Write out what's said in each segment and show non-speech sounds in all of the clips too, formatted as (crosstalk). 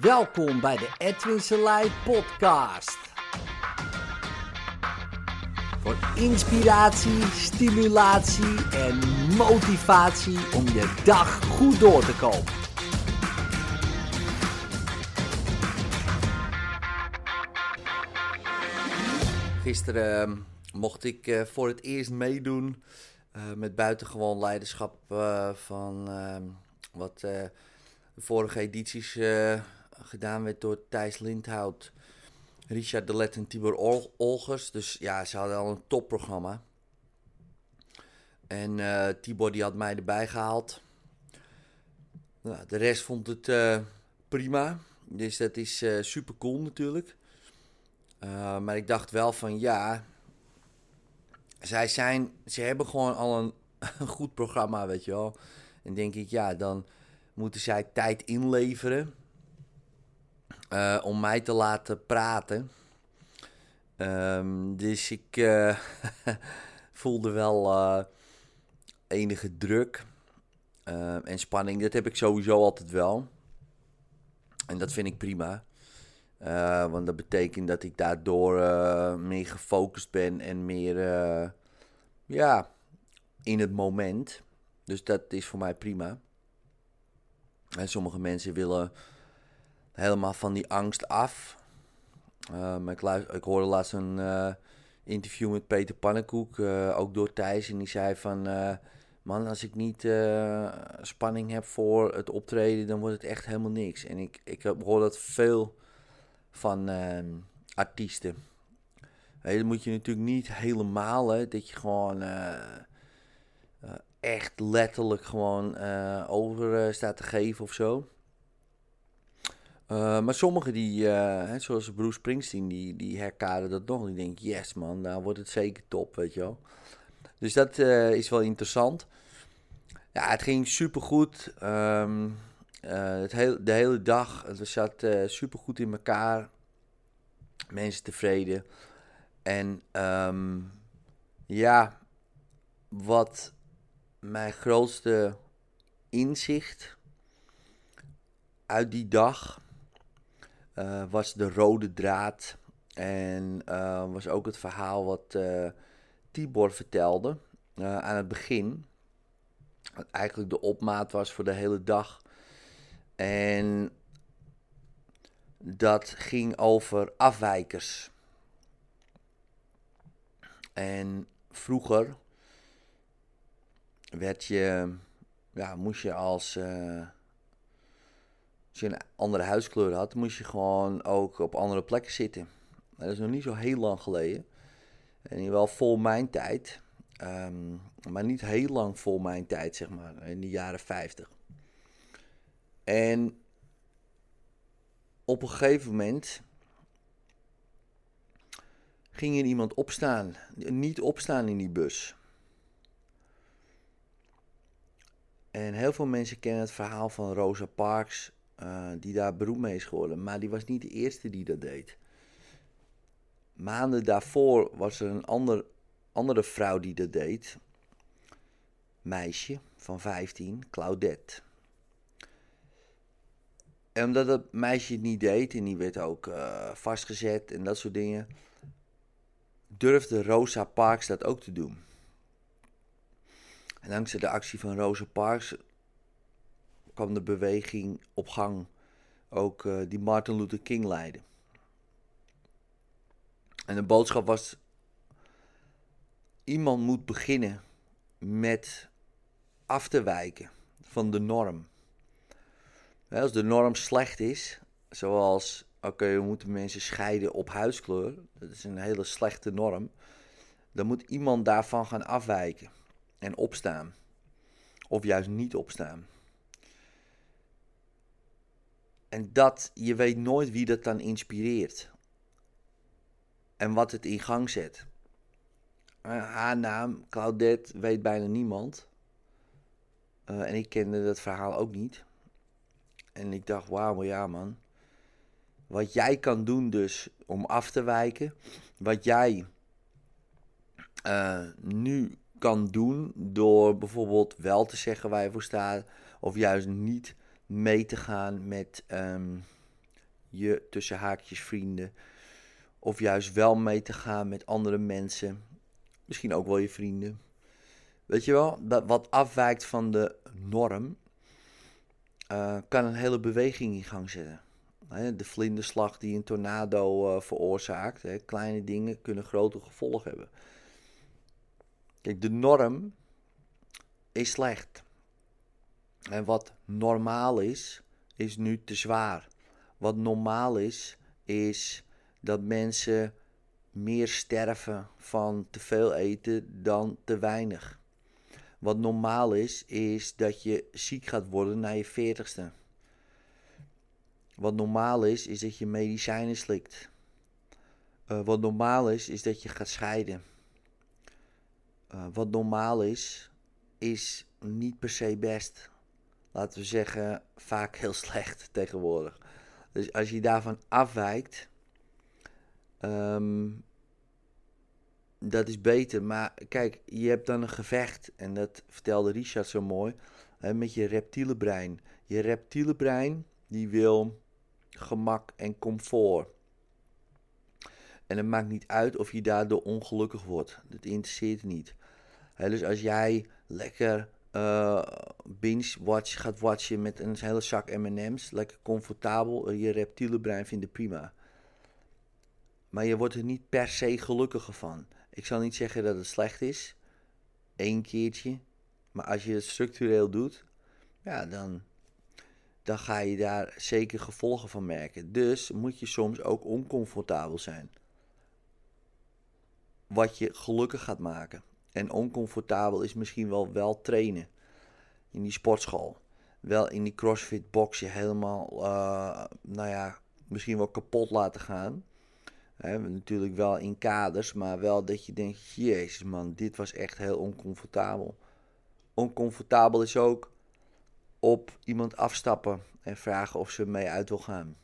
Welkom bij de Edwin Selei podcast. Voor inspiratie, stimulatie en motivatie om je dag goed door te komen. Gisteren uh, mocht ik uh, voor het eerst meedoen uh, met buitengewoon leiderschap uh, van ehm, wat de vorige edities gedaan werd door Thijs Lindhout, Richard de Let en Tibor Ol Olgers. Dus ja, ze hadden al een topprogramma. En Tibor die had mij erbij gehaald. Nou, de rest vond het prima. Dus dat is super cool natuurlijk. Maar ik dacht wel van ja, zij zijn, ze hebben gewoon al een, (laughs) een, goed programma, weet je wel. En denk ik, ja, dan moeten zij tijd inleveren uh, om mij te laten praten. Um, dus ik uh, (laughs) voelde wel enige druk en spanning. Dat heb ik sowieso altijd wel. En dat vind ik prima. Want dat betekent dat ik daardoor meer gefocust ben en meer ja, in het moment. Dus dat is voor mij prima. En sommige mensen willen helemaal van die angst af. maar ik, ik hoorde laatst een interview met Peter Pannenkoek, ook door Thijs. En die zei van, man, als ik niet spanning heb voor het optreden, dan wordt het echt helemaal niks. En ik, ik hoor dat veel van uh, artiesten. Hey, dat moet je natuurlijk niet helemaal, hè, dat je gewoon echt letterlijk gewoon over staat te geven of zo. Maar sommigen die, hè, zoals Bruce Springsteen, die, die herkaren dat nog. Die denken, yes man, nou wordt het zeker top, weet je wel. Dus dat is wel interessant. Ja, het ging supergoed. Um, het heel, de hele dag, het zat super goed in elkaar. Mensen tevreden. En um, ja, wat mijn grootste inzicht uit die dag uh, was de rode draad. En was ook het verhaal wat Tibor vertelde aan het begin. Wat eigenlijk de opmaat was voor de hele dag en dat ging over afwijkers. En vroeger werd je, ja, moest je als, uh, als je een andere huiskleur had, moest je gewoon ook op andere plekken zitten. Dat is nog niet zo heel lang geleden. En wel vol mijn tijd. Um, maar niet heel lang vol mijn tijd, zeg maar, in de jaren 50. En op een gegeven moment ging er iemand opstaan. Niet opstaan in die bus. En heel veel mensen kennen het verhaal van Rosa Parks, uh, die daar beroemd mee is geworden. Maar die was niet de eerste die dat deed. Maanden daarvoor was er een ander, andere vrouw die dat deed. Meisje van 15, Claudette. En omdat dat meisje het niet deed en die werd ook uh, vastgezet en dat soort dingen, durfde Rosa Parks dat ook te doen. En dankzij de actie van Rosa Parks kwam de beweging op gang, ook uh, die Martin Luther King leidde. En de boodschap was: iemand moet beginnen met af te wijken van de norm. Als de norm slecht is, zoals oké, we moeten mensen scheiden op huidskleur, dat is een hele slechte norm, dan moet iemand daarvan gaan afwijken en opstaan. Of juist niet opstaan. En dat, je weet nooit wie dat dan inspireert. En wat het in gang zet. Haar naam, Claudette, weet bijna niemand. Uh, en ik kende dat verhaal ook niet. En ik dacht, wauw, ja man. Wat jij kan doen dus om af te wijken. Wat jij uh, nu kan doen door bijvoorbeeld wel te zeggen waar je voor staat. Of juist niet mee te gaan met um, je tussen haakjes vrienden. Of juist wel mee te gaan met andere mensen. Misschien ook wel je vrienden. Weet je wel, dat wat afwijkt van de norm, uh, kan een hele beweging in gang zetten. de vlinderslag die een tornado uh, veroorzaakt, hè, kleine dingen kunnen grote gevolgen hebben. Kijk, de norm is slecht. En wat normaal is, is nu te zwaar. Wat normaal is, is dat mensen meer sterven van te veel eten dan te weinig. Wat normaal is, is dat je ziek gaat worden na je veertigste. Wat normaal is, is dat je medicijnen slikt. Uh, wat normaal is, is dat je gaat scheiden. Uh, wat normaal is, is niet per se best. Laten we zeggen, vaak heel slecht tegenwoordig. Dus als je daarvan afwijkt, um, dat is beter. Maar kijk, je hebt dan een gevecht, en dat vertelde Richard zo mooi, met je reptiele brein. Je reptiele brein, die wil gemak en comfort. En het maakt niet uit of je daardoor ongelukkig wordt. Dat interesseert niet. dus als jij lekker uh, binge-watch gaat watchen met een hele zak M&M's, lekker comfortabel, je reptiele brein vindt het prima. Maar je wordt er niet per se gelukkiger van. Ik zal niet zeggen dat het slecht is. Eén keertje. Maar als je het structureel doet, ja, dan, dan ga je daar zeker gevolgen van merken. Dus moet je soms ook oncomfortabel zijn. Wat je gelukkig gaat maken. En oncomfortabel is misschien wel wel trainen. In die sportschool. Wel in die crossfit box je helemaal, uh, nou ja, misschien wel kapot laten gaan. Natuurlijk wel in kaders, maar wel dat je denkt: Jezus man, dit was echt heel oncomfortabel. Oncomfortabel is ook op iemand afstappen en vragen of ze mee uit wil gaan.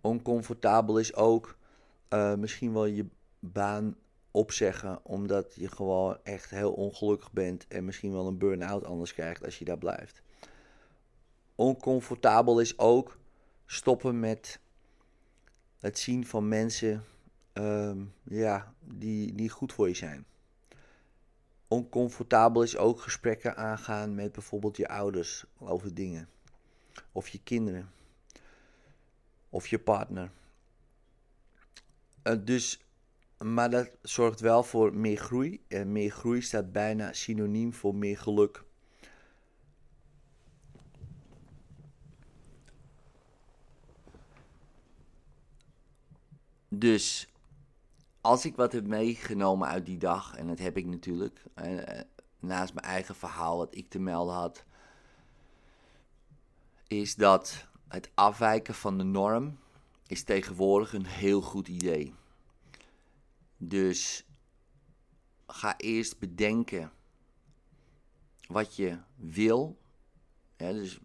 Oncomfortabel is ook uh, misschien wel je baan opzeggen, omdat je gewoon echt heel ongelukkig bent en misschien wel een burn-out anders krijgt als je daar blijft. Oncomfortabel is ook stoppen met het zien van mensen ehm, ja, die niet goed voor je zijn. Oncomfortabel is ook gesprekken aangaan met bijvoorbeeld je ouders over dingen. Of je kinderen. Of je partner. Uh, dus, maar dat zorgt wel voor meer groei. En meer groei staat bijna synoniem voor meer geluk. Dus als ik wat heb meegenomen uit die dag, en dat heb ik natuurlijk, eh, naast mijn eigen verhaal wat ik te melden had, is dat het afwijken van de norm is tegenwoordig een heel goed idee. Dus ga eerst bedenken wat je wil. dus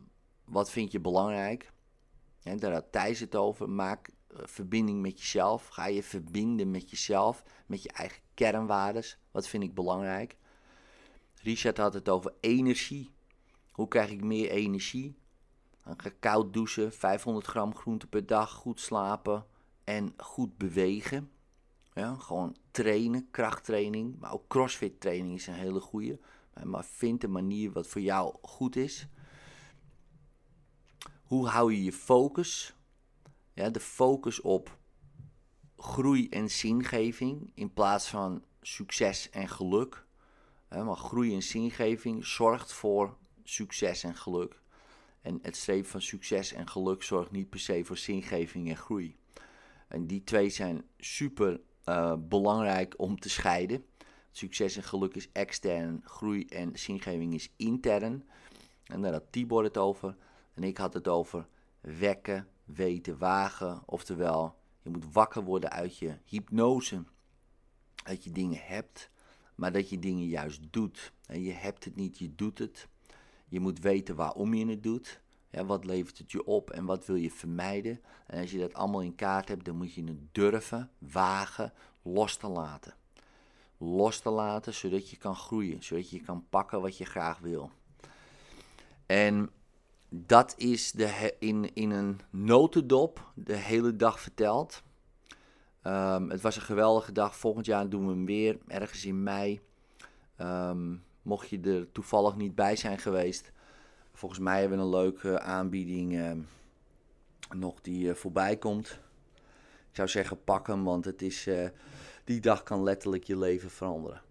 wat vind je belangrijk? Daar had Thijs het over. Maak eh, verbinding met jezelf. Ga je verbinden met jezelf, met je eigen kernwaardes. Wat vind ik belangrijk? Richard had het over energie. Hoe krijg ik meer energie? Dan ga koud douchen, 500 gram groente per dag, goed slapen en goed bewegen. Ja, gewoon trainen, krachttraining, maar ook crossfit training is een hele goede. Maar vind een manier wat voor jou goed is. Hoe hou je je focus? Ja, de focus op groei en zingeving in plaats van succes en geluk. maar groei en zingeving zorgt voor succes en geluk. En het streven van succes en geluk zorgt niet per se voor zingeving en groei. En die twee zijn super uh, belangrijk om te scheiden. Succes en geluk is extern, groei en zingeving is intern. En daar had Tibor het over. En ik had het over wekken, weten, wagen. Oftewel, je moet wakker worden uit je hypnose. Dat je dingen hebt, maar dat je dingen juist doet. En je hebt het niet, je doet het. Je moet weten waarom je het doet. Wat levert het je op en wat wil je vermijden? En als je dat allemaal in kaart hebt, dan moet je het durven, wagen, los te laten. Los te laten, zodat je kan groeien, zodat je kan pakken wat je graag wil. En dat is de in, in een notendop de hele dag verteld. Ehm, het was een geweldige dag. Volgend jaar doen we hem weer, ergens in mei. Ehm, mocht je er toevallig niet bij zijn geweest. Volgens mij hebben we een leuke aanbieding ehm, nog die uh, voorbij komt. Ik zou zeggen pak hem, want het is, uh, die dag kan letterlijk je leven veranderen.